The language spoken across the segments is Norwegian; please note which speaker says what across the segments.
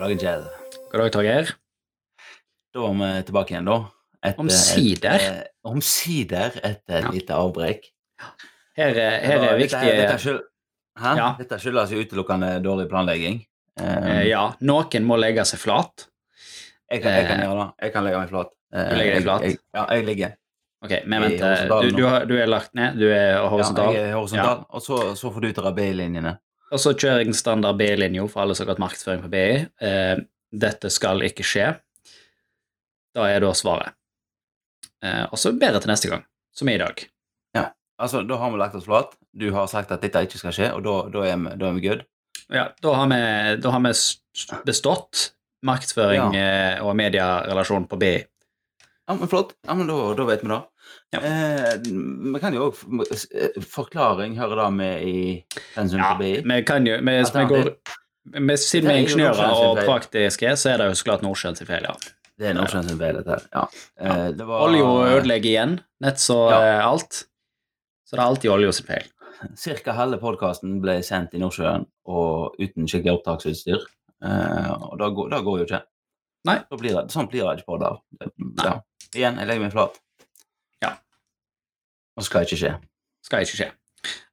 Speaker 1: God dag, Kjell.
Speaker 2: God dag, Torgeir.
Speaker 1: Da er vi tilbake igjen, da. Etter
Speaker 2: Omsider.
Speaker 1: et, eh, Omsider etter et
Speaker 2: Ja.
Speaker 1: lite avbrekk.
Speaker 2: Her, er- her er
Speaker 1: dette, dette,
Speaker 2: viktige
Speaker 1: skyld?
Speaker 2: Ja.
Speaker 1: dette skyldes utelukkende dårlig planlegging. Eh,
Speaker 2: eh, Ja, noen må legge seg flat.
Speaker 1: jeg, kan, jeg kan
Speaker 2: eh,
Speaker 1: gjøre det. Jeg kan legge meg flat.
Speaker 2: Du legger deg flat?
Speaker 1: Jeg, ja, jeg ligger.
Speaker 2: Ok, men vent. Du, du, du er lagt ned, du er
Speaker 1: Ja,
Speaker 2: horisontal.
Speaker 1: jeg er horisontal. Og så, så får du ta B-linjene.
Speaker 2: Og så kjører jeg en standard B-linje for alle som har gått markedsføring på BI. Eh, dette skal ikke skje. Da er da svaret. Eh, og så bedre til neste gang, som er i dag.
Speaker 1: Ja, Altså, Da har vi lagt oss flat. Du har sagt at dette ikke skal skje, og da, da, er, vi, da er vi good.
Speaker 2: Ja, da har vi, da har vi bestått markedsføring ja. og medierelasjon på BI.
Speaker 1: Ja, men Flott. Ja, men Da, da vet vi det.
Speaker 2: Ja.
Speaker 1: Eh, vi kan jo òg Forklaring hører da med i pensum
Speaker 2: Ja,
Speaker 1: BI.
Speaker 2: vi kan jo vi, vi går, vi, Siden vi er
Speaker 1: Det er
Speaker 2: ingeniører og praktiske, så er det jo så klart Nordsjøen sin feil, ja.
Speaker 1: Det er Nordsjøen sin feil, dette her. Ja. Eh, det var
Speaker 2: Olje ødelegger igjen, nett så
Speaker 1: Ja.
Speaker 2: eh, alt. Så det er alltid olje sin feil.
Speaker 1: Cirka halve podkasten ble sendt i Nordsjøen og uten skikkelig opptaksutstyr. Eh, og da går, går jo ikke.
Speaker 2: Nei.
Speaker 1: Blir det, sånn blir det ikke på det. Ja. Igjen, jeg legger meg flat.
Speaker 2: Ja.
Speaker 1: Og skal ikke skje.
Speaker 2: Skal ikke skje.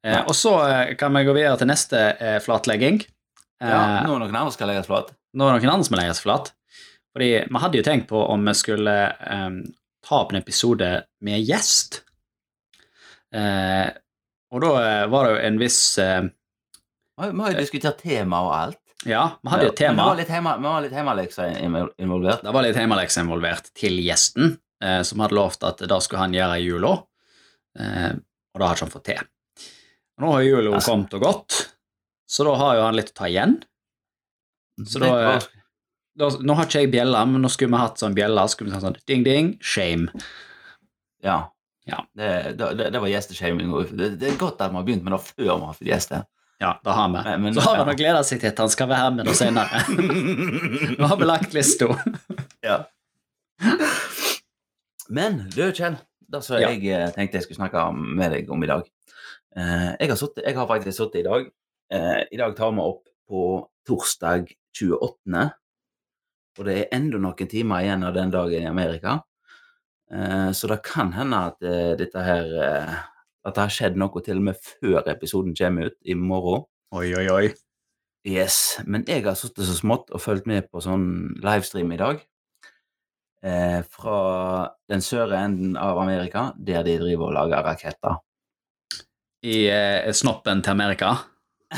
Speaker 2: Eh, og så eh, kan vi gå videre til neste eh, flatlegging. Eh,
Speaker 1: Ja, nå er noen andre skal legges flat.
Speaker 2: Nå er noen andre som legges flat. Fordi vi hadde jo tenkt på om vi skulle eh, ta opp en episode med gjest. Eh, og da var det jo en viss
Speaker 1: Vi har jo diskutert tema og alt.
Speaker 2: Ja, vi hadde jo et
Speaker 1: Men
Speaker 2: tema.
Speaker 1: Det vi var litt hjemmelekser involvert.
Speaker 2: Det var litt hjemmelekser involvert til gjesten, eh, som hadde lovt at det skulle han gjøre i jula. Eh, og det har ikke han fått til. Nå har jula
Speaker 1: Altså.
Speaker 2: kommet og gått, så da har jo han litt å ta igjen. Så da, eh, Da, nå har ikke jeg bjella, men nå skulle vi hatt sånn bjelle. Skulle vi hatt sånn ding-ding, shame.
Speaker 1: Ja.
Speaker 2: Ja.
Speaker 1: Det, det, det var gjesteshaming. Det, det er godt at vi har begynt med det før vi har fått gjester.
Speaker 2: Ja, det har vi.
Speaker 1: Men- men-
Speaker 2: så har
Speaker 1: ja.
Speaker 2: han å glede seg til at han skal være med da senere. nå har vi lagt lista.
Speaker 1: ja. Men du, Kjell, det som
Speaker 2: Ja.
Speaker 1: jeg eh, tenkte jeg skulle snakke med deg om i dag eh, jeg, har suttet, jeg har faktisk sittet i dag. Eh, I dag tar vi opp på torsdag 28. Og det er enda noen timer igjen av den dagen i Amerika. Eh, så det kan hende at dette her At det har skjedd noe til og med før episoden kommer ut i morgen.
Speaker 2: Oi, oi, oi.
Speaker 1: Yes, men jeg har sittet så smått og fulgt med på sånn livestream i dag. Eh, fra den søre enden av Amerika, der de driver og lager raketter.
Speaker 2: I eh, snoppen til Amerika.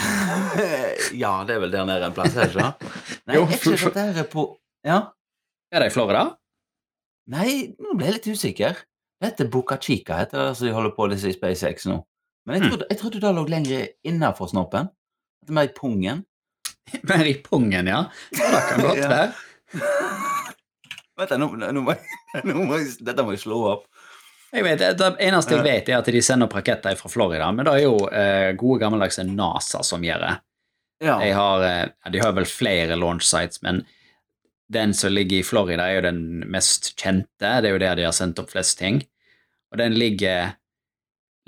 Speaker 1: ja, det er vel der nede en plass, er det ikke? Nei,
Speaker 2: Jo,
Speaker 1: er ikke dette her på Ja?
Speaker 2: Er det i Florida?
Speaker 1: Nei, nå ble jeg litt usikker. Det heter Boca Chica, heter det, som de holder på med i SpaceX nå. Men jeg
Speaker 2: Hmm.
Speaker 1: trodde, jeg trodde det lå lenger innafor snoppen. Er Mer i pungen.
Speaker 2: Mer i pungen, ja. det kan godt være.
Speaker 1: Vent, nå, nå, må nå må dette må jeg slå opp.
Speaker 2: Jeg vet, Det eneste jeg vet, er at de sender opp raketter fra Florida, men det er jo eh, gode gammeldagse NASA som gjør det.
Speaker 1: Ja.
Speaker 2: De har, eh, de har vel flere launch sites, men den som ligger i Florida, er jo den mest kjente. Det er jo der de har sendt opp flest ting. Og den ligger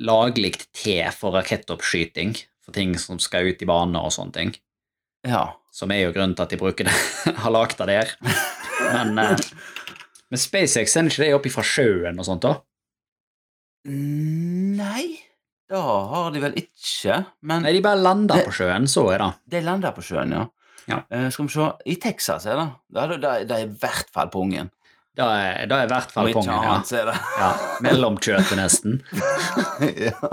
Speaker 2: laglig til for rakettoppskyting, for ting som skal ut i bane og sånne ting.
Speaker 1: ja.
Speaker 2: Som er jo grunnen til at de bruker det, har lagd det der. Men, eh, men SpaceX sender ikke det opp fra sjøen og sånt, da?
Speaker 1: Nei, det har de vel ikke. Men
Speaker 2: Nei, de bare lander på sjøen, så er det.
Speaker 1: de lander på sjøen, ja.
Speaker 2: Ja.
Speaker 1: Uh, skal vi se I Texas er det. Det er, det det er i hvert fall pungen.
Speaker 2: Da er, det er i hvert fall pungen, ja.
Speaker 1: annet, er det.
Speaker 2: ja. Mellomkjøttet, nesten.
Speaker 1: ja.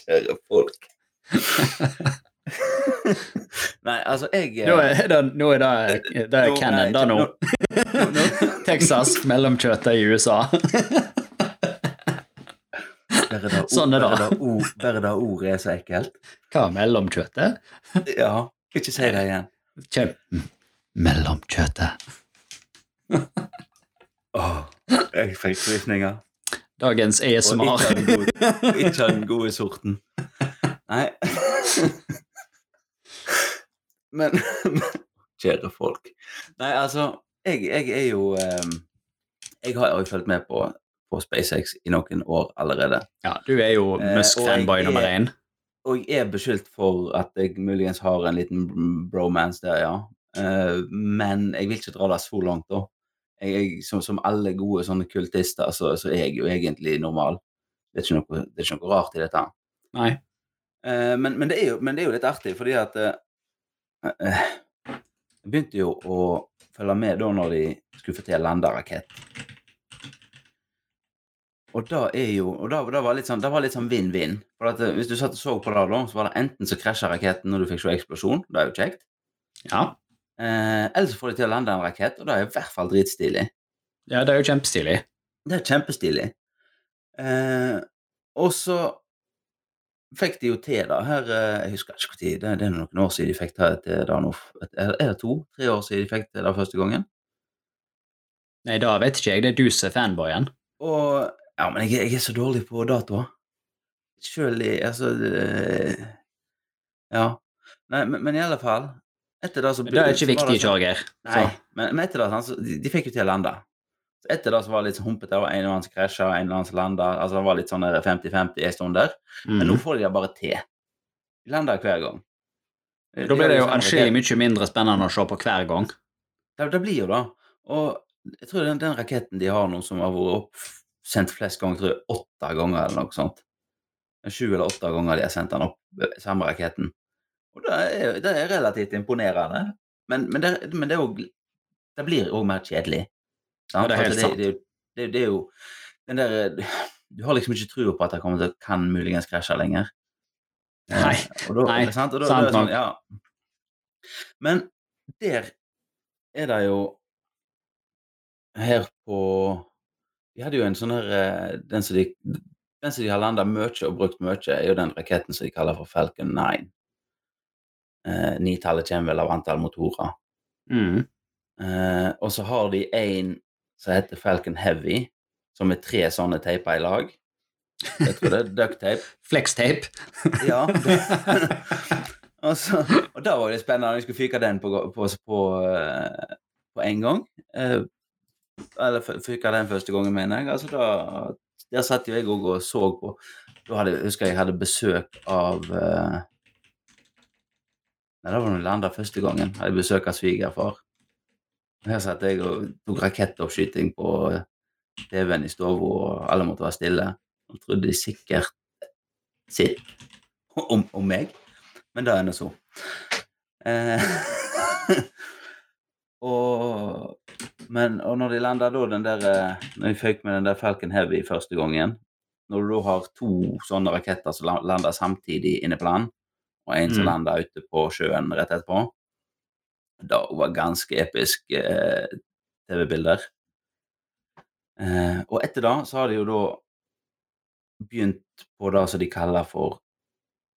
Speaker 1: Kjære folk. Nei, altså, jeg eh,
Speaker 2: Nå er det, nå er det, det er
Speaker 1: Nå- canon,
Speaker 2: da nå.
Speaker 1: nå- nå-
Speaker 2: Texas, mellomkjøttet i USA.
Speaker 1: Bare det
Speaker 2: Sånn er det.
Speaker 1: Bare det ordet er så ekkelt.
Speaker 2: Hva, mellomkjøttet?
Speaker 1: Ja, ikke si det igjen.
Speaker 2: Kjem. Mellomkjøttet.
Speaker 1: Åh, jeg fikk frysninger.
Speaker 2: Dagens
Speaker 1: Og
Speaker 2: ASMR.
Speaker 1: ikke den gode, ikke den gode sorten. Nei. Men Kjære folk. Nei, altså, jeg, jeg er jo um, Jeg har jo fulgt med på, på SpaceX i noen år allerede.
Speaker 2: Ja, du er jo
Speaker 1: Eh,
Speaker 2: Musk-fanboy
Speaker 1: er-
Speaker 2: nummer én.
Speaker 1: og jeg er beskyldt for at jeg muligens har en liten bromance der, ja. Uh, men jeg vil ikke dra det så langt, da. Jeg, jeg, som, som alle gode sånne kultister, så, så er jeg jo egentlig normal. Det er ikke noe, det er ikke noe rart i dette.
Speaker 2: Nei.
Speaker 1: Uh, men, men, det jo, men det er jo litt artig, fordi at eh, eh, Jeg begynte jo å følge med da når de skulle få til landerakett. Og da er jo Og da, da var litt sånn det var litt sånn vinn-vinn. For at eh, Hvis du satt og så på det, da, så var det enten så krasja raketten når du fikk se eksplosjon, det er jo kjekt.
Speaker 2: Ja.
Speaker 1: Eh, eller så får de til å lande en rakett, og det er i hvert fall dritstilig.
Speaker 2: ja, det er jo kjempestilig.
Speaker 1: Det er kjempestilig. Eh, og så fikk de jo til det her eh, Jeg husker ikke når, det, det er noen år siden de fikk det til det nå. Er det to? Tre år siden de fikk det første gangen?
Speaker 2: Nei, da vet ikke jeg. Det er du som er fanboyen.
Speaker 1: Og Ja, men jeg, jeg er så dårlig på datoer. Sjøl i Altså Ja. Nei, men, men i alle fall Etter det så
Speaker 2: Men det er ikke viktig,
Speaker 1: det sånn-. Nei, men, men etter det, så de, de fikk jo til å lande. Så etter det så var det litt sånn humpete, det var en eller annen som krasja, en eller annen som landa. Altså det var litt sånn 50-50 en stund der. Men nå
Speaker 2: Mm.
Speaker 1: får de det bare til. De lander hver gang.
Speaker 2: Da blir det jo atskillig mye mindre spennende å se på hver gang.
Speaker 1: Det, det blir jo det. Og jeg tror den, den raketten de har nå, som har vært opp, sendt flest ganger, tror jeg åtte ganger eller noe sånt. Sju eller åtte ganger de har sendt den opp, eh, samme raketten. Og det er, det er relativt imponerende. Men, men, det, men det, jo, det blir òg mer kjedelig.
Speaker 2: Ja, det er helt sant.
Speaker 1: Det, det, det, er jo den der eh, Du har liksom ikke trua på at det kommer til kan muligens krasje lenger. Eh,
Speaker 2: Nei,
Speaker 1: og da,
Speaker 2: nei,
Speaker 1: sant? Og da,
Speaker 2: sant
Speaker 1: da sånn, ja. Men der er det jo her på De hadde jo en sånn her eh, Den som de, den som de har landa mye og brukt mye, er jo den raketten som de kaller for Falcon 9. Eh, Nitallet kommer vel av antall motorer.
Speaker 2: Mm.
Speaker 1: Eh, og så har de en som heter Falcon Heavy, som er tre sånne teiper i lag. Jeg tror det er ducktape.
Speaker 2: Flextape.
Speaker 1: Ja. og, så, og da var det spennende vi skulle fyke den på, på, på, eh, på en gang. Eh, eller fyke den første gangen, mener jeg. Altså, da, der satt jo jeg òg og så på. Da hadde, husker jeg jeg hadde besøk av eh, Nei, det var da noen landa første gangen. Jeg hadde besøk av svigerfar. Her satt jeg og tok rakettoppskyting på TV-en i stua, og alle måtte være stille. Og trodde de sikkert sitt om, om meg, men det er nå så. Eh, og, men, og når de landa da den der eh, Når de føyk med den der Falcon Heavy første gangen Når du da har to sånne raketter som lander samtidig inne på land, og en som
Speaker 2: Mm.
Speaker 1: lander ute på sjøen rett etterpå Det var ganske episk eh, TV-bilder. Eh, og etter det så har de jo da begynt på det som de kaller for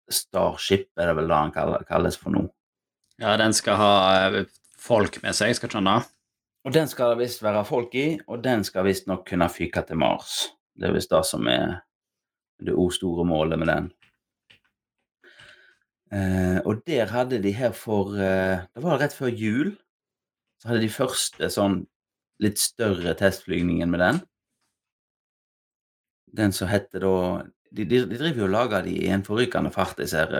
Speaker 1: Starship, er det vel det han kalles for nå.
Speaker 2: Ja, den skal ha eh, folk med seg, skal skjønne.
Speaker 1: Og den skal det visst være folk i, og den skal visstnok kunne fyke til Mars. Det er visst det som er det o store målet med den. Eh, og der hadde de her for eh, Det var rett før jul. Så hadde de første sånn litt større testflygningen med den. Den som heter da De, de, de driver jo og lager de i en forrykende fart, disse her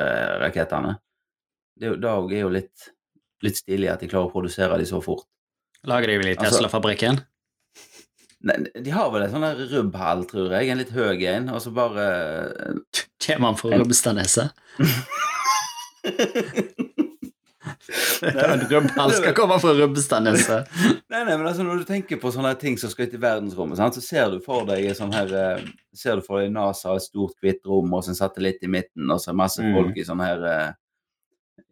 Speaker 1: rakettene. Det er jo- litt, litt stilig at de klarer å produsere de så fort.
Speaker 2: Lager de vel i
Speaker 1: Altså-
Speaker 2: Tesla-fabrikken?
Speaker 1: Nei, de har vel en sånn der rubbhall, tror jeg. En litt høy en, og så bare
Speaker 2: Kommer han fra Rubbestadneset? En skal komme fra Rubbestadneset.
Speaker 1: Nei, nei, men altså når du tenker på sånne ting som skal ut i verdensrommet, sant, så ser du for deg sånn her eh, Ser du for deg NASA et stort, hvitt rom og så en satellitt i midten, og så masse
Speaker 2: Mm.
Speaker 1: folk i sånne her eh,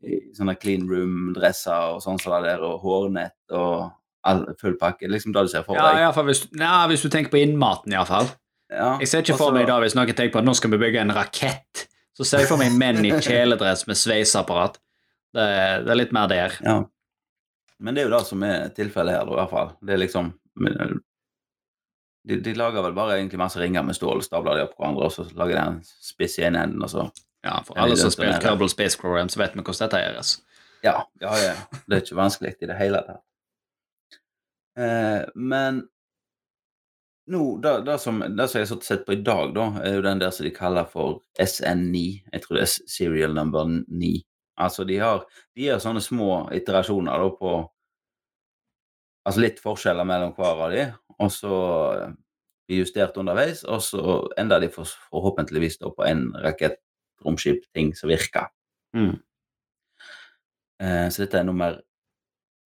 Speaker 1: i sånne clean room-dresser og sånn som det der, og hårnett og all, full pakke. Liksom det du ser for deg.
Speaker 2: Ja, fall hvis, ja, hvis du tenker på innmaten, iallfall.
Speaker 1: Ja,
Speaker 2: Jeg ser ikke
Speaker 1: også,
Speaker 2: for meg da hvis noen tenker på at nå skal vi bygge en rakett. Så ser jeg for meg menn i kjeledress med sveiseapparat. Det, det er litt mer der.
Speaker 1: Ja. Men det er jo det som er tilfellet her, i hvert fall. Det er liksom men, de, de lager vel bare egentlig masse ringer med stål, stabler de opp på hverandre, og så lager de en spiss i ene enden, og så
Speaker 2: Ja, For alle som har spilt. Kerbal Space Program, så vet vi hvordan dette gjøres.
Speaker 1: Ja, ja, ja. Det er ikke vanskelig i det hele tatt. Eh, men nå, det, det, som, det som jeg har sett på i dag, da, er jo den der som de kaller for SN9. Jeg tror det er serial number 9. Altså, de har de har sånne små iterasjoner da på Altså litt forskjeller mellom hver av de, og så blir justert underveis, og så ender de for, forhåpentligvis da på en rakettromskip-ting som virker.
Speaker 2: Mm.
Speaker 1: Eh, så dette er nummer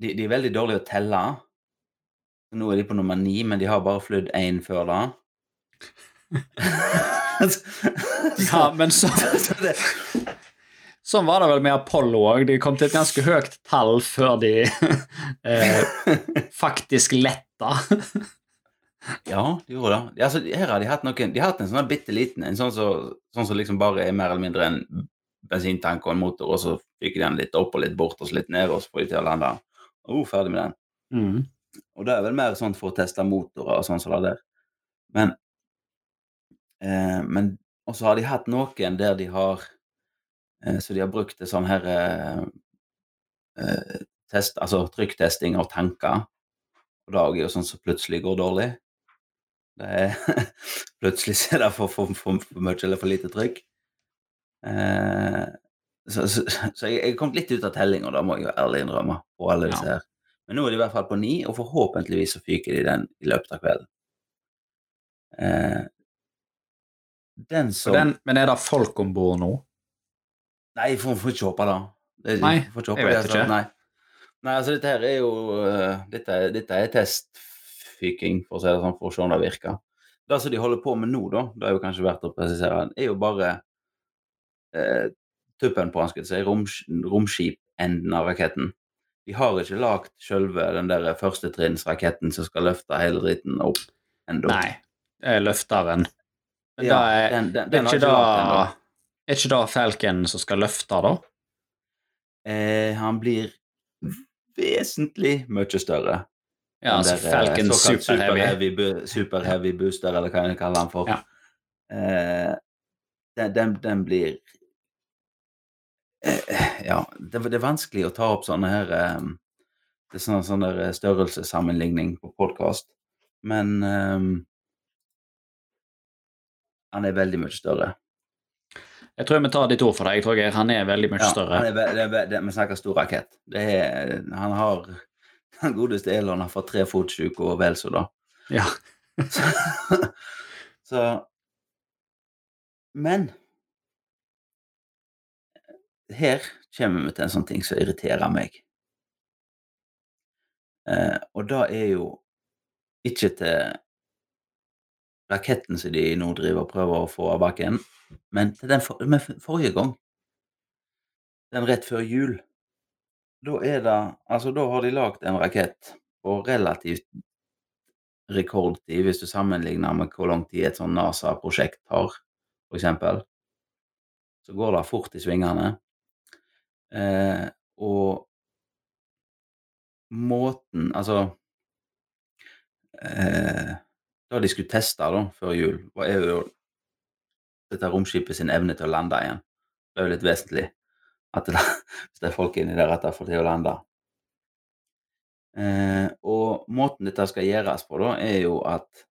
Speaker 1: de, de er veldig dårlige å telle. Nå er de på nummer ni, men de har bare flydd én før da.
Speaker 2: Ja, men så
Speaker 1: Så
Speaker 2: Sånn var det vel med Apollo òg. De kom til et ganske høyt tall før de eh, faktisk letta.
Speaker 1: ja, de gjorde det. Altså, her har de hatt noen De har hatt en sånn bitte liten en sånn som sånn som liksom bare er mer eller mindre en bensintank og en motor, og så fyker de den litt opp og litt bort og så litt ned, og så får de til å lande. Oh, ferdig med den.
Speaker 2: Mm.
Speaker 1: Og det er vel mer sånn for å teste motorer og sånn som det der. Men, eh, men Og så har de hatt noen der de har eh, Så de har brukt det sånn her eh, eh, test, Altså trykktesting av tanker. Og det er jo sånn som plutselig går dårlig. Det er Plutselig er det for, for, for, for mye eller for lite trykk. Eh, så, så, så jeg, jeg kom litt ut av tellinga, det må jeg jo ærlig innrømme, på alle disse her. Men nå er de i hvert fall på ni, og forhåpentligvis så fyker de den i løpet av kvelden. Eh, den som
Speaker 2: den, men er det folk om bord nå?
Speaker 1: Nei, får, ikke håpe det.
Speaker 2: Nei, jeg vet
Speaker 1: altså.
Speaker 2: ikke.
Speaker 1: Nei. nei, altså dette her er jo uh, Dette, dette er testfyking, for å si det sånn, for å se om det virker. Det som de holder på med nå, da, det er jo kanskje verdt å presisere, er jo bare uh, tuppen på skulle jeg si, rom, romskipenden av raketten. De har ikke lagd selve den der førstetrinnsraketten som skal løfte hele dritten opp ennå.
Speaker 2: Nei, er løfteren. Men
Speaker 1: Ja,
Speaker 2: da er,
Speaker 1: den, den,
Speaker 2: er
Speaker 1: den har
Speaker 2: ikke da Er ikke det Falcon som skal løfte, da?
Speaker 1: Eh, han blir vesentlig mye større.
Speaker 2: Ja, altså
Speaker 1: eh,
Speaker 2: Falcon
Speaker 1: såkalt
Speaker 2: Super Heavy.
Speaker 1: Super-heavy super-heavy booster, eller hva jeg kaller den for.
Speaker 2: Ja.
Speaker 1: Eh, den, den, den blir Ja, det, det er vanskelig å ta opp sånne her eh, Det er sånn, sånn der størrelsessammenligning på podkast, men um, han er veldig mye større.
Speaker 2: Jeg tror vi tar ditt ord for deg. Jeg tror jeg, han er veldig mye
Speaker 1: Ja,
Speaker 2: større.
Speaker 1: Han er, ve- det er, det, vi snakker stor rakett. Det er, han har Den godeste Elon har fått tre fotsjuke og vel så da.
Speaker 2: Ja.
Speaker 1: Så, så Men her kommer vi til en sånn ting som irriterer meg. Eh, og det er jo ikke til raketten som de nå driver og prøver å få av bakken, men til den for, forrige gang. Den rett før jul. Da er det Altså, da har de lagd en rakett på relativt rekordtid, hvis du sammenligner med hvor lang tid et sånn NASA-prosjekt tar, for eksempel. Så går det fort i svingene. Eh, og måten Altså eh, Det de skulle teste da, før jul, var jo dette romskipet sin evne til å lande igjen. Det er jo litt vesentlig. At det, hvis det er folk inni der, at det får til å lande. Eh, og måten dette skal gjøres på, da, er jo at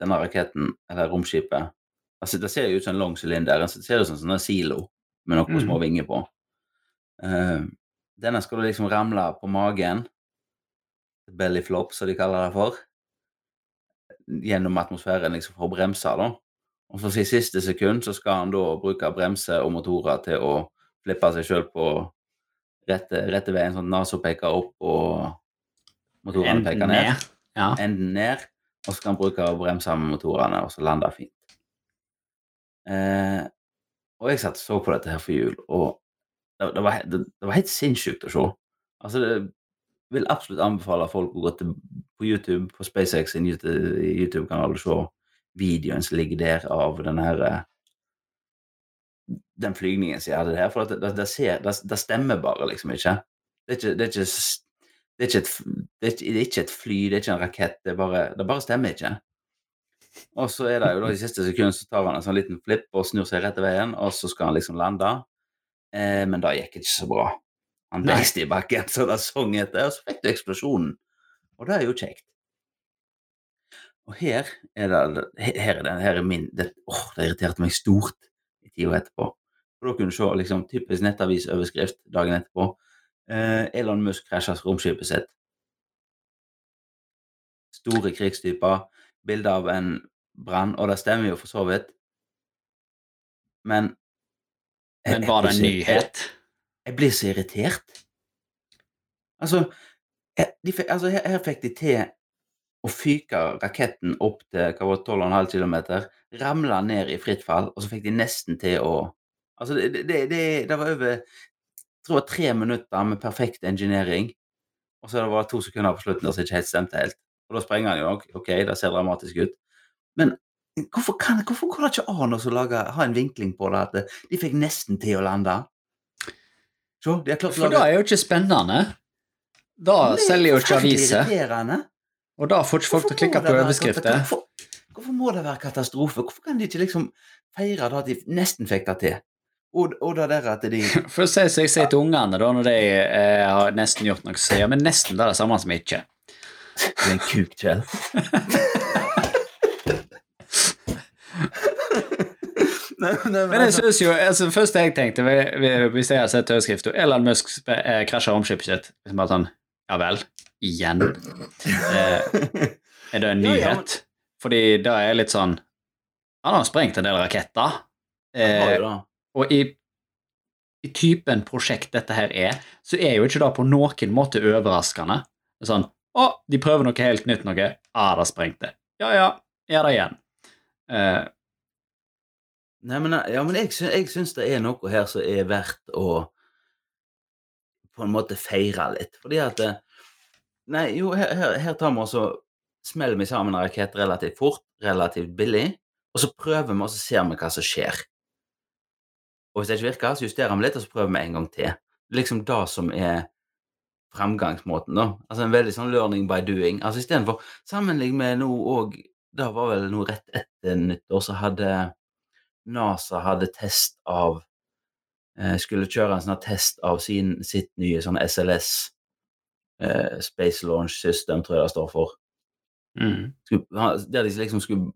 Speaker 1: denne raketten, eller romskipet altså Det ser jo ut som en lang sylinder. Det ser ut som en sånn silo med noen
Speaker 2: mm.
Speaker 1: små vinger på. Eh, denne skal du liksom ramle på magen, bellyflop, som de kaller det for, gjennom atmosfæren liksom for å bremse, da. Og så i siste sekund så skal han da bruke bremse og motorer til å flippe seg sjøl på rette, rette veien, sånn at nesa peker opp og motorene peker ned.
Speaker 2: ned. Ja.
Speaker 1: Enden ned, og så kan han bruke bremse med motorene, og så lande fint. Eh, og jeg satt og så på dette her for jul, og det, var, det, det var helt sinnssykt å se. Altså, det vil absolutt anbefale folk å gå til, på YouTube, på SpaceX sin YouTube- YouTube-kanal og se videoen som ligger der av den her den flygningen som jeg hadde der, for det, ser, det, stemmer bare liksom ikke. Det er ikke, et, fly, det er ikke en rakett, det, bare, det bare stemmer ikke. Og så er det jo da i siste sekund så tar han en sånn liten flipp og snur seg rett i veien, og så skal han liksom lande. Eh, men det gikk ikke så bra. Han beiste i bakken, så det sang etter, og så fikk du eksplosjonen. Og det er jo kjekt. Og her er det Her er, det, her er min det, åh, det irriterte meg stort i tida etterpå. For da kunne du se liksom, typisk nettavisoverskrift dagen etterpå. Eh, Elon Musk krasjer romskipet sitt. Store krigstyper. Bilde av en brann, og det stemmer jo for så vidt. Men
Speaker 2: Men var det en nyhet?
Speaker 1: Jeg blir så irritert. Altså, jeg, de, altså her, her fikk de til å fyke raketten opp til hva var det, 12,5 km, ramle ned i fritt fall, og så fikk de nesten til å Altså, det, det, det, det var over jeg tror det var tre minutter med perfekt engineering, og så var det to sekunder på slutten der som ikke helt stemte helt. Og da sprenger han jo nok. Ok, det ser dramatisk ut. Men hvorfor, kan, hvorfor går det ikke an å lage, ha en vinkling på det at de fikk nesten til å lande? Så, de har klart å
Speaker 2: For det
Speaker 1: lage
Speaker 2: er jo ikke spennende. Da
Speaker 1: Nei, det er
Speaker 2: selger jo ikke aviser, og da får ikke folk til å klikke på overskrifter.
Speaker 1: Hvorfor, hvorfor må det være katastrofe? Hvorfor kan de ikke liksom feire det at de nesten fikk det til? Og, og det der at de
Speaker 2: For å si som jeg sier til ungene da, når de eh, har nesten gjort noe, så sier jeg men nesten det er det samme som ikke.
Speaker 1: Du er en kuk, Kjell. nei, nei, men
Speaker 2: Men jeg
Speaker 1: altså,
Speaker 2: synes jo, altså første jeg tenkte vi- vi- hvis jeg har sett overskriften Elon Musk eh, krasjer romskipet sitt liksom bare sånn, Ja vel? Igjen? Eh, er det en
Speaker 1: Ja, ja,
Speaker 2: nyhet? Fordi da er jeg litt sånn Han har sprengt en del raketter. Eh, og i, i typen prosjekt dette her er, så er jo ikke det på noen måte overraskende. Det er sånn Å, de prøver noe helt nytt, noe. Ah, det sprengte. Ja ja, gjør det igjen. Eh,
Speaker 1: Nei, men, ja, men jeg, jeg syns det er noe her som er verdt å på en måte feire litt. Fordi at eh, Nei, jo, her, her, her tar vi og så smeller vi sammen en rakett relativt fort, relativt billig, og så prøver vi, og så ser vi hva som skjer. Og hvis det ikke virker, så justerer vi litt, og så prøver vi en gang til. Liksom det som er fremgangsmåten, da. Altså en veldig sånn learning by doing. Altså istedenfor Sammenlign med nå òg Det var vel noe rett etter nyttår, så hadde NASA hadde test av eh, Skulle kjøre en sånn test av sin, sitt nye sånn SLS, eh, Space Launch System, tror jeg det står for.
Speaker 2: mm.
Speaker 1: Der de liksom skulle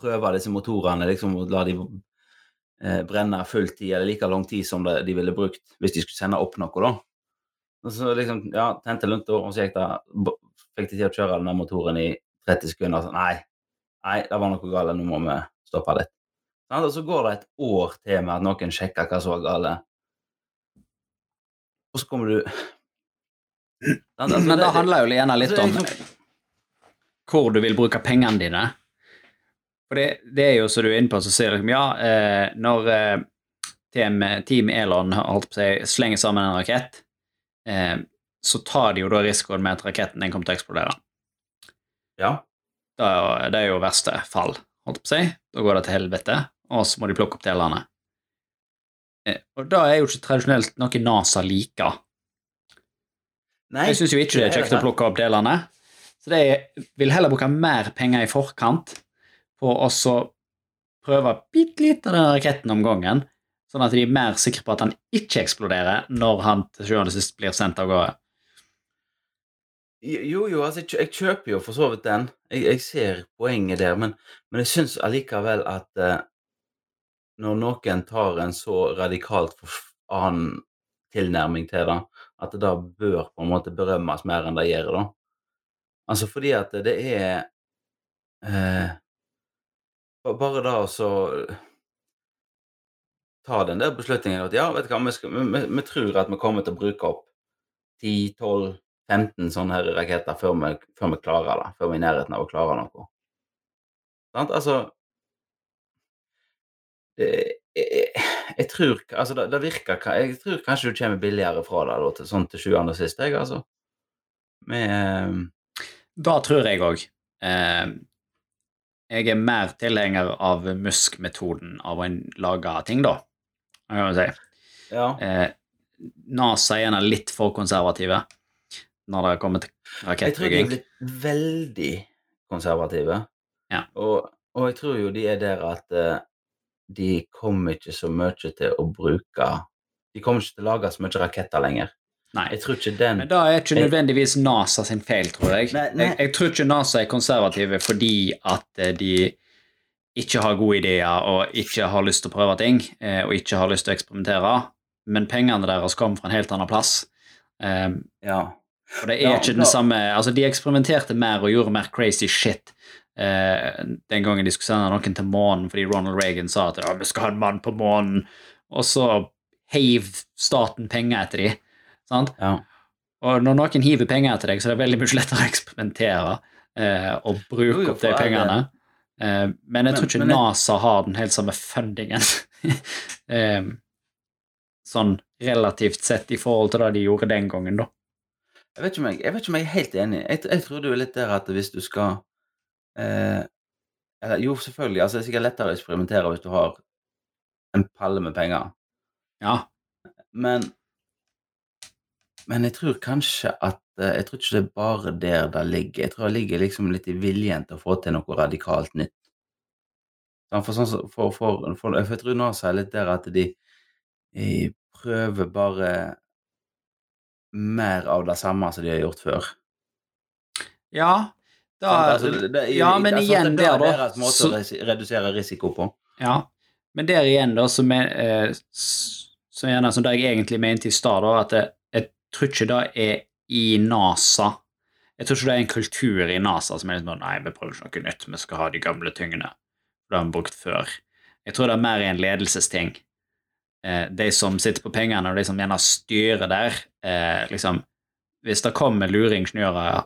Speaker 1: prøve disse motorene, liksom og la de eh, brenne full tid, eller like lang tid som de ville brukt hvis de skulle sende opp noe, da. Og så liksom, ja, tente lunta, og så gikk det Fikk de til å kjøre den motoren i 30 sekunder. Så nei, nei, det var noe galt, nå må vi stoppe litt. Og så går det et år til med at noen sjekker hva som var galt. Og så kommer du? Altså,
Speaker 2: Men det handler jo gjerne litt
Speaker 1: altså,
Speaker 2: om
Speaker 1: liksom-
Speaker 2: hvor du vil bruke pengene dine. For det, det er jo som du er inne på, så sier liksom ja, eh, når eh, team, team Elon holdt på seg, slenger sammen en rakett, eh, så tar de jo da risikoen med at raketten den kommer til å eksplodere.
Speaker 1: Ja.
Speaker 2: Det er, jo, det er jo verste fall, holdt på å si. Da går det til helvete, og så må de plukke opp delene. Eh, og da er jo ikke tradisjonelt noe NASA liker.
Speaker 1: Nei,
Speaker 2: Jeg syns jo ikke det er kjekt å plukke opp delene. Så det er, vil heller bruke mer penger i forkant på å så prøve bitte litt av den raketten om gangen, sånn at de er mer sikre på at han ikke eksploderer når han til sjuende og sist blir sendt av gårde.
Speaker 1: Jo, jo, altså, jeg, kjøper jo for så vidt den. Jeg, jeg ser poenget der, men, men jeg syns allikevel at eh, når noen tar en så radikalt annen tilnærming til det, at det da bør på en måte berømmes mer enn det gjør, da. Altså fordi at det er eh, Bare da så ta den der beslutningen at ja, vet du hva, vi, skal, vi, vi, tror at vi kommer til å bruke opp 10-12-15 sånne her raketter før vi, før vi klarer det. Før vi er i nærheten av å klare noe. Sant? Altså jeg, jeg tror Altså, det, det virker Jeg tror kanskje du kommer billigere fra det da, til, sånn til sjuende og sist, jeg, altså. Med eh,
Speaker 2: Da tror jeg òg. Eh, jeg er mer tilhenger av Musk-metoden av å lage ting, da. kan jeg si.
Speaker 1: Ja.
Speaker 2: Eh, NASA er gjerne litt for konservative når det kommer til
Speaker 1: Jeg tror de er blitt veldig konservative.
Speaker 2: Ja.
Speaker 1: Og, og jeg tror jo de er der at eh, de kommer ikke så mye til å bruke De kommer ikke til å lage så mye raketter lenger.
Speaker 2: Nei.
Speaker 1: Jeg tror ikke den
Speaker 2: Men da er ikke nødvendigvis NASA sin feil, tror jeg.
Speaker 1: Nei, nei.
Speaker 2: Jeg, jeg tror ikke NASA er konservative fordi at eh, de ikke har gode ideer og ikke har lyst til å prøve ting eh, og ikke har lyst til å eksperimentere, men pengene deres kom fra en helt annen plass. Um,
Speaker 1: Ja.
Speaker 2: og det er
Speaker 1: Ja,
Speaker 2: ikke
Speaker 1: da-
Speaker 2: den samme Altså, de eksperimenterte mer og gjorde mer crazy shit eh, den gangen de skulle sende noen til månen fordi Ronald Reagan sa at ja, vi skal ha en mann på månen, og så heiv staten penger etter dem. Sant?
Speaker 1: ja.
Speaker 2: Og når noen hiver penger etter deg, så er det veldig mye lettere å eksperimentere eh, og bruke
Speaker 1: Jo, jo,
Speaker 2: opp de pengene. Eh, men jeg
Speaker 1: Men-
Speaker 2: tror ikke
Speaker 1: jeg-
Speaker 2: NASA har den helt samme fundingen. eh, sånn relativt sett i forhold til det de gjorde den gangen, da.
Speaker 1: Jeg vet ikke om jeg, jeg, vet ikke om jeg er helt enig. Jeg, jeg tror det er litt der at hvis du skal eh, Jo, selvfølgelig. altså Det er sikkert lettere å eksperimentere hvis du har en palle med penger.
Speaker 2: Ja.
Speaker 1: Men Men jeg tror kanskje at eh, Jeg tror ikke det er bare der det ligger. Jeg tror det ligger liksom litt i viljen til å få til noe radikalt nytt. For, sånn, for, for, for, for jeg tror NASA er litt der at de, de prøver bare mer av det samme som de har gjort før.
Speaker 2: Ja, da,
Speaker 1: Altså, det, det,
Speaker 2: ja, men
Speaker 1: altså,
Speaker 2: igjen
Speaker 1: det er
Speaker 2: der, da.
Speaker 1: deres måte
Speaker 2: Så,
Speaker 1: å redusere risiko på.
Speaker 2: ja, men der igjen, da, som er eh, som gjerne som det jeg egentlig mente i stad, at jeg, jeg tror ikke det er i NASA. Jeg tror ikke det er en kultur i NASA som er litt sånn Nei, vi prøver ikke noe nytt, vi skal ha de gamle tyngene. Det har vi brukt før. Jeg tror det er mer en ledelsesting. Eh, de som sitter på pengene, og de som gjerne styrer der, eh, liksom Hvis det kommer eh,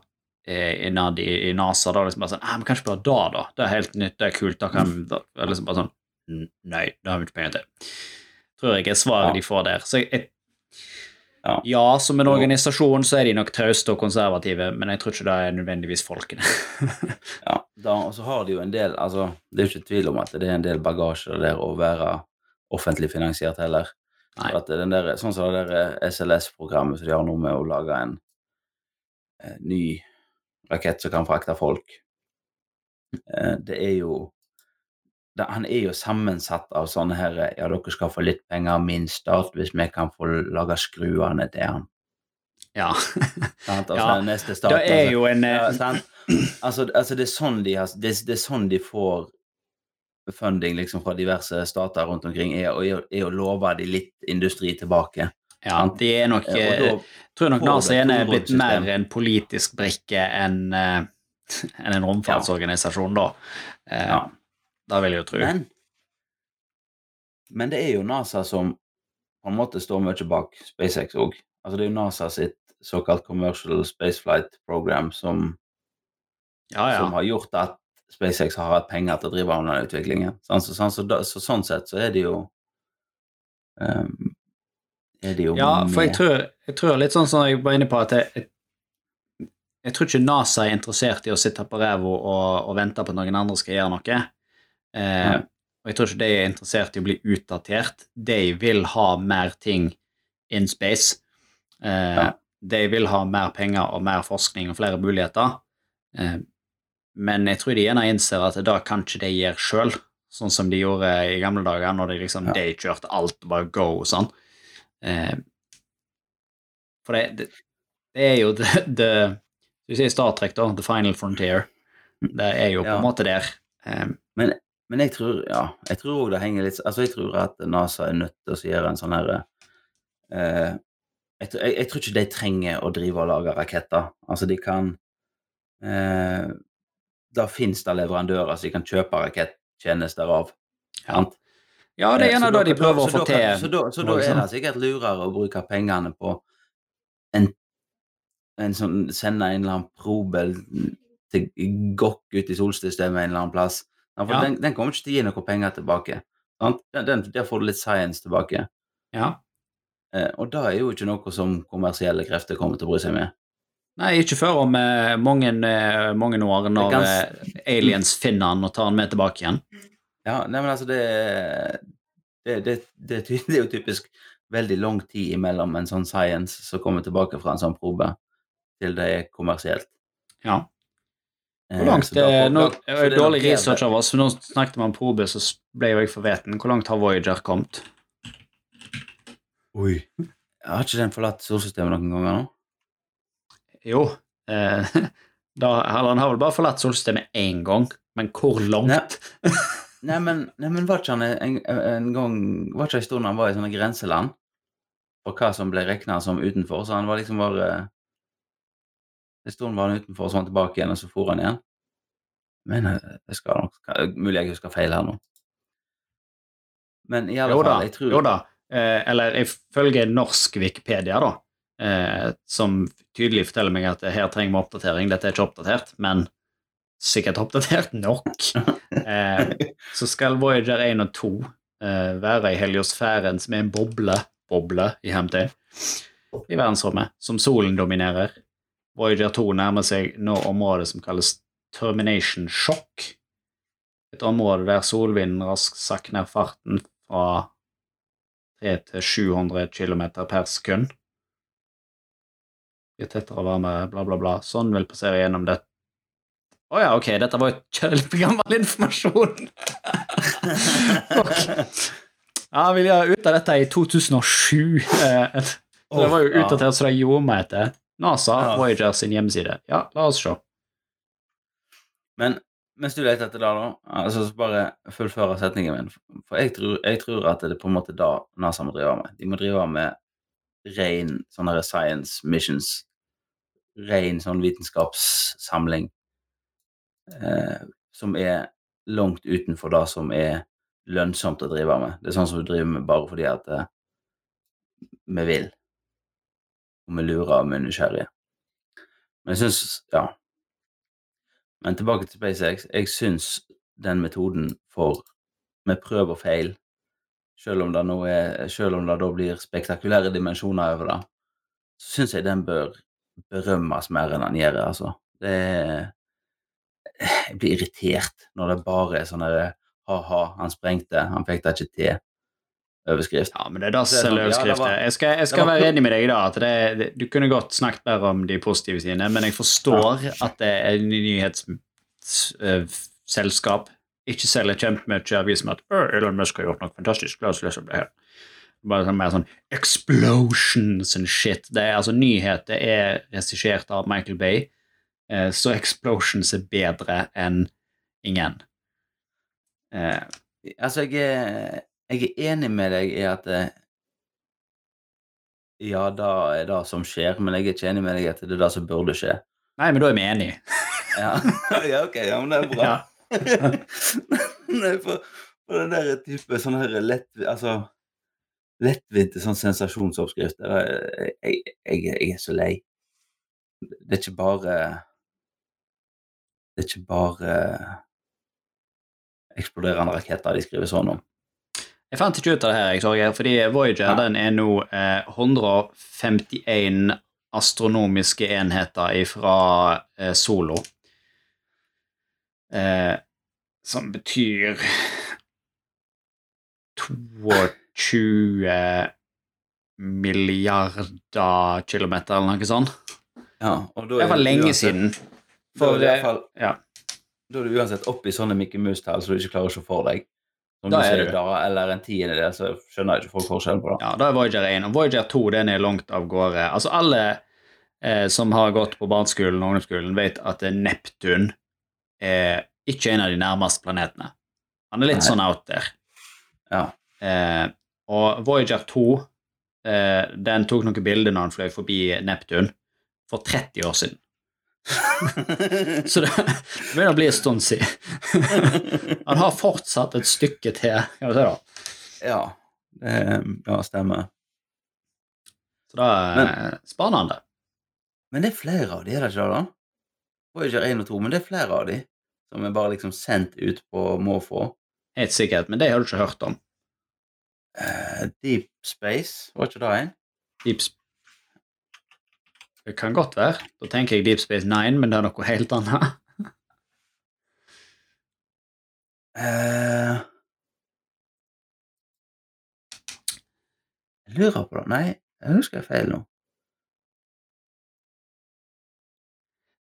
Speaker 2: innad i, i NASA, da liksom bare sånn ah, men Kanskje bare da, da? Det er helt nytt, det er kult. Da kan da, er liksom bare sånn Nei, det har vi ikke penger til. Tror jeg er svaret
Speaker 1: Ja.
Speaker 2: de får der. Så jeg,
Speaker 1: Ja.
Speaker 2: ja, som en organisasjon så er de nok trauste og konservative, men jeg tror ikke det er nødvendigvis folkene.
Speaker 1: Ja, da, og så har de jo en del altså, Det er jo ikke tvil om at det er en del bagasje der å være offentlig finansiert heller.
Speaker 2: Nei.
Speaker 1: At den der, sånn som det der SLS-programmet som de har nå med å lage en eh, ny rakett som kan frakte folk, eh, det er jo det, Han er jo sammensatt av sånne her Ja, dere skal få litt penger av min stat hvis vi kan få lage skruene til han.
Speaker 2: Ja.
Speaker 1: altså,
Speaker 2: Ja,
Speaker 1: er neste stat
Speaker 2: Det er
Speaker 1: altså,
Speaker 2: jo en
Speaker 1: ja,
Speaker 2: eh.
Speaker 1: Altså, altså det, er sånn de det, det er sånn de får funding liksom fra diverse stater rundt omkring, er, å- er å love de litt industri tilbake.
Speaker 2: Ja, de er nok
Speaker 1: Eh,
Speaker 2: eh,
Speaker 1: da,
Speaker 2: tror nok NASA igjen er blitt mer en politisk brikke enn eh, enn en romfartsorganisasjon, da. Eh,
Speaker 1: Ja.
Speaker 2: Det vil jeg jo tro.
Speaker 1: men, men det er jo NASA som på en måte står mye bak SpaceX òg. Altså, det er jo NASA sitt såkalt Commercial Spaceflight Program som,
Speaker 2: ja, ja.
Speaker 1: som har gjort at SpaceX har hatt penger til å drive med den utviklingen. Sånn, så, sånn, så, da, så, sånn sett så er det jo ehm, Er det jo
Speaker 2: Ja, for jeg tror, jeg tror litt sånn som jeg var inne på, at jeg, jeg, jeg tror ikke NASA er interessert i å sitte på ræva og, og vente på at noen andre skal gjøre noe. Eh, og jeg tror ikke de er interessert i å bli utdatert. De vil ha mer ting in space. Eh,
Speaker 1: Ja.
Speaker 2: De vil ha mer penger og mer forskning og flere muligheter. Eh, men jeg tror de gjerne innser at det kan ikke de gjøre sjøl, sånn som de gjorde i gamle dager, når de liksom
Speaker 1: Ja.
Speaker 2: de kjørte alt og bare go og sånn. Eh, for det, det, det er jo det, det Du sier Star Trek, da. The Final Frontier. Det er jo på
Speaker 1: Ja.
Speaker 2: en måte der. Eh,
Speaker 1: Men, men jeg tror ja, jeg tror òg det henger litt Altså, jeg tror at NASA er nødt til å gjøre en sånn herre eh, jeg, jeg, jeg tror ikke de trenger å drive og lage raketter. Altså, de kan eh, Da finnes det leverandører som de kan kjøpe raketttjenester av.
Speaker 2: Ja. Ja, det er
Speaker 1: Eh,
Speaker 2: gjerne
Speaker 1: så
Speaker 2: da de prøver å få til
Speaker 1: Så da, så da er det sikkert lurere å bruke pengene på en, en sånn Sende en eller annen probel til gokk ut i solsystemet en eller annen plass. For
Speaker 2: Ja.
Speaker 1: den, den kommer ikke til å gi noe penger tilbake. Den, den, der får du litt science tilbake.
Speaker 2: Ja.
Speaker 1: Eh, og da er jo ikke noe som kommersielle krefter kommer til å bry seg med.
Speaker 2: Nei, ikke før om eh, mange, eh, mange år, når eh, aliens finner han og tar han med tilbake igjen.
Speaker 1: Ja, nei, men altså det det, det, det, er det er jo typisk veldig lang tid imellom en sånn science som kommer tilbake fra en sånn probe, til det er kommersielt.
Speaker 2: Ja.
Speaker 1: Eh,
Speaker 2: Hvor langt eh, nå,
Speaker 1: da- så
Speaker 2: det
Speaker 1: det
Speaker 2: er
Speaker 1: nok
Speaker 2: Dårlig research av oss, men nå snakket vi om probe, så ble jo jeg forveten. Hvor langt har Voyager kommet?
Speaker 1: Oi. Har ikke den forlatt solsystemet noen ganger nå?
Speaker 2: Jo, eh, da, eller han har vel bare forlatt solsystemet én gang, men hvor langt?
Speaker 1: Nei, men, nei, men var ikke han en, en gang Var ikke en stund han var i sånne grenseland for hva som ble regna som utenfor? Så han var liksom bare En stund var han utenfor, så var han tilbake igjen, og så for han igjen. Men det skal nok Mulig jeg husker feil her nå. Men i alle fall, jeg tror
Speaker 2: Jo da. Eh, eller ifølge norsk Wikipedia, da, eh, som tydelig forteller meg at her trenger vi oppdatering, dette er ikke oppdatert, men sikkert oppdatert nok, eh, så skal Voyager 1 og 2 eh, være i heliosfæren, som er en boble, boble i HMT, i verdensrommet, som solen dominerer. Voyager 2 nærmer seg nå området som kalles termination shock, et område der solvinden raskt sakker ned farten fra 3 til 700 km per sekund. Blir tettere og varmere, bla, bla, bla. Sånn vil passere gjennom det. Å ja, ok, dette var jo kjempegammel informasjon! Fuck. Ja, vi ville ut av dette i 2007. Eh, så det var jo utdatert så det gjorde meg etter. NASA,
Speaker 1: Ja.
Speaker 2: Voyager sin hjemmeside. Ja, la oss se.
Speaker 1: Men mens du leter etter det, da, altså så bare fullføre setningen min. For jeg tror, jeg tror at det er på en måte da NASA må drive med. De må drive med ren sånne science missions. Ren sånn vitenskapssamling. Eh, som er langt utenfor det som er lønnsomt å drive med. Det er sånn som du driver med bare fordi at eh, vi vil. Og vi lurer og vi er nysgjerrige. Men jeg syns Ja. Men tilbake til SpaceX. Jeg syns den metoden for med prøv og feil, selv om det, nå er, selv om det da blir spektakulære dimensjoner over det, så syns jeg den bør berømmes mer enn den gjør, altså. Det er Jeg blir irritert når det bare er sånn ha-ha, han sprengte, han fikk det ikke til. Overskrift.
Speaker 2: Ja, men det er da
Speaker 1: Det er sånn, ja,
Speaker 2: Jeg skal, jeg skal være enig med deg i dag, at det, det, du kunne godt snakket bedre om de positive sidene, men jeg forstår at det er et nyhetsselskap ikke selger kjempemye aviser med at Elon Musk har gjort noe fantastisk, la oss løse det her. Bare sånn, mer sånn explosions and shit. Det er, altså, nyheter er regissert av Michael Bay, så explosions er bedre enn ingen. Eh,
Speaker 1: Altså, jeg er, jeg er enig med deg i at eh, Ja, det er det som skjer, men jeg er ikke enig med deg i at det er det som burde skje.
Speaker 2: nei, men da er vi enige.
Speaker 1: Ja, ja ok, ja, men det er bra.
Speaker 2: Ja.
Speaker 1: Nei, for, for den der type sånn her lett, altså, lettvinte sånn sensasjonsoppskrifter, jeg, jeg, jeg er så lei. Det er ikke bare Det er ikke bare eksploderende raketter de skriver sånn om.
Speaker 2: Jeg fant ikke ut av det her, jeg, Torgeir, fordi Voyager
Speaker 1: Ja.
Speaker 2: den er nå eh, 151 astronomiske enheter fra eh, Solo. Eh, som betyr 22 milliarder kilometer, eller noe sånt.
Speaker 1: Ja,
Speaker 2: Det var lenge
Speaker 1: uansett-
Speaker 2: siden.
Speaker 1: Da
Speaker 2: For
Speaker 1: er det i fall
Speaker 2: ja.
Speaker 1: Da er du uansett oppi sånne Mickey Mouse-tall så du ikke klarer å se for deg. Om
Speaker 2: Da
Speaker 1: du
Speaker 2: er
Speaker 1: sier
Speaker 2: du.
Speaker 1: da, eller en tiendedel, så skjønner ikke folk forskjellen på det.
Speaker 2: Ja, da er Voyager 1. Og Voyager 2 den er langt av gårde. Altså Alle eh, som har gått på barneskolen og ungdomsskolen, vet at eh, Neptun er ikke en av de nærmeste planetene. Han er litt
Speaker 1: Nei.
Speaker 2: sånn out there.
Speaker 1: Ja.
Speaker 2: Eh, og Voyager 2 eh, den tok noen bilder når han fløy forbi Neptun for 30 år siden. Så det det begynner å bli en stund siden. han har fortsatt et stykke til. Skal vi se da.
Speaker 1: ja. Det, ja, stemmer.
Speaker 2: Så det er spennende.
Speaker 1: Men det er flere av de, er det ikke det? da? Voyager 1 og to, men det er flere av de som er bare liksom sendt ut på måfå.
Speaker 2: Helt sikkert, men det har du ikke hørt om.
Speaker 1: Uh, Deep Space, var ikke det en?
Speaker 2: Deep Sp Det kan godt være. Da tenker jeg Deep Space Nine, men det er noe helt annet.
Speaker 1: uh... jeg lurer på det. Nei, jeg husker jeg feil nå.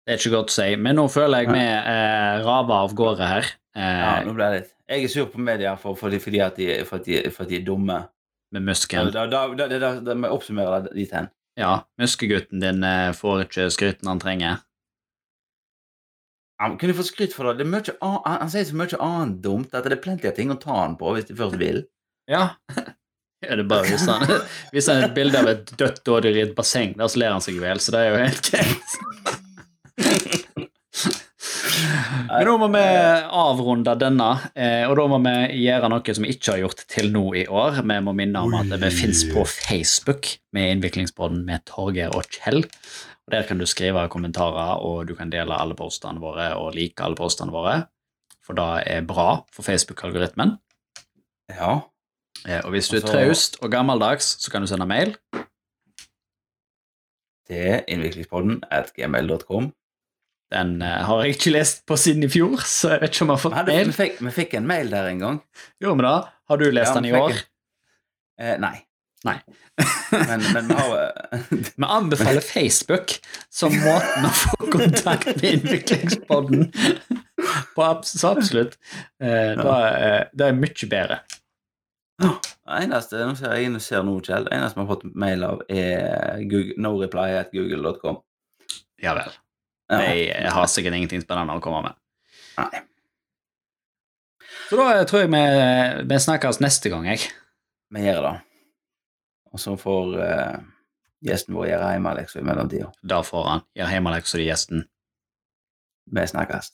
Speaker 2: Det er ikke godt å si, men nå føler jeg vi eh, raver av gårde her.
Speaker 1: Ja,
Speaker 2: Eh,
Speaker 1: nå ble jeg litt Jeg er sur på media for, for, de, fordi at de, for, at de, for at de er dumme
Speaker 2: med muskel.
Speaker 1: Da, da, da, da, da, da må jeg det dit hen.
Speaker 2: Ja, muskegutten din eh, får ikke skryten han trenger.
Speaker 1: Han kunne fått skryt for det. det er an- han, han sier så mye annet dumt at det er plenty av ting å ta han på hvis de først vil.
Speaker 2: Ja. ja det bare hvis han Hvis han er et bilde av et dødt dådyr i et basseng, der så ler han seg i hjel, så det er jo helt greit. Men nå må vi avrunde denne, eh, og da må vi gjøre noe som vi ikke har gjort til nå i år. Vi må minne om at vi fins på Facebook med Innviklingsbåten med Torgeir og Kjell. Og Der kan du skrive kommentarer, og du kan dele alle postene våre og like alle postene våre. For det er bra for Facebook-algoritmen.
Speaker 1: Ja.
Speaker 2: Eh, Og hvis du er
Speaker 1: Altså-
Speaker 2: traust og gammeldags, så kan du sende mail.
Speaker 1: Til innviklingspodden at gmail.com.
Speaker 2: Den eh, har jeg ikke lest på siden i fjor, så jeg vet ikke om jeg har fått mail.
Speaker 1: vi, fikk, vi fikk en mail der en gang.
Speaker 2: Jo, men da har du lest
Speaker 1: Ja,
Speaker 2: den i år.
Speaker 1: en- Eh, nei.
Speaker 2: Nei.
Speaker 1: men, men vi har eh,
Speaker 2: Vi anbefaler Facebook som måten å få kontakt med innviklingspodden på. Så absolutt. Eh, da, det er mye bedre.
Speaker 1: eneste nå ser jeg inn og ser noe, Kjell, eneste vi har fått mail av, er Google, no reply at google.com.
Speaker 2: Ja vel. Jeg har sikkert ingenting spennende å komme med.
Speaker 1: Nei.
Speaker 2: Så da tror jeg vi, vi snakkes neste gang, jeg.
Speaker 1: Vi gjør det. Og så får uh, gjesten vår gjøre hjemmeleksa i mellomtida.
Speaker 2: Da får han gjøre hjemmeleksa til gjesten.
Speaker 1: Vi snakkes.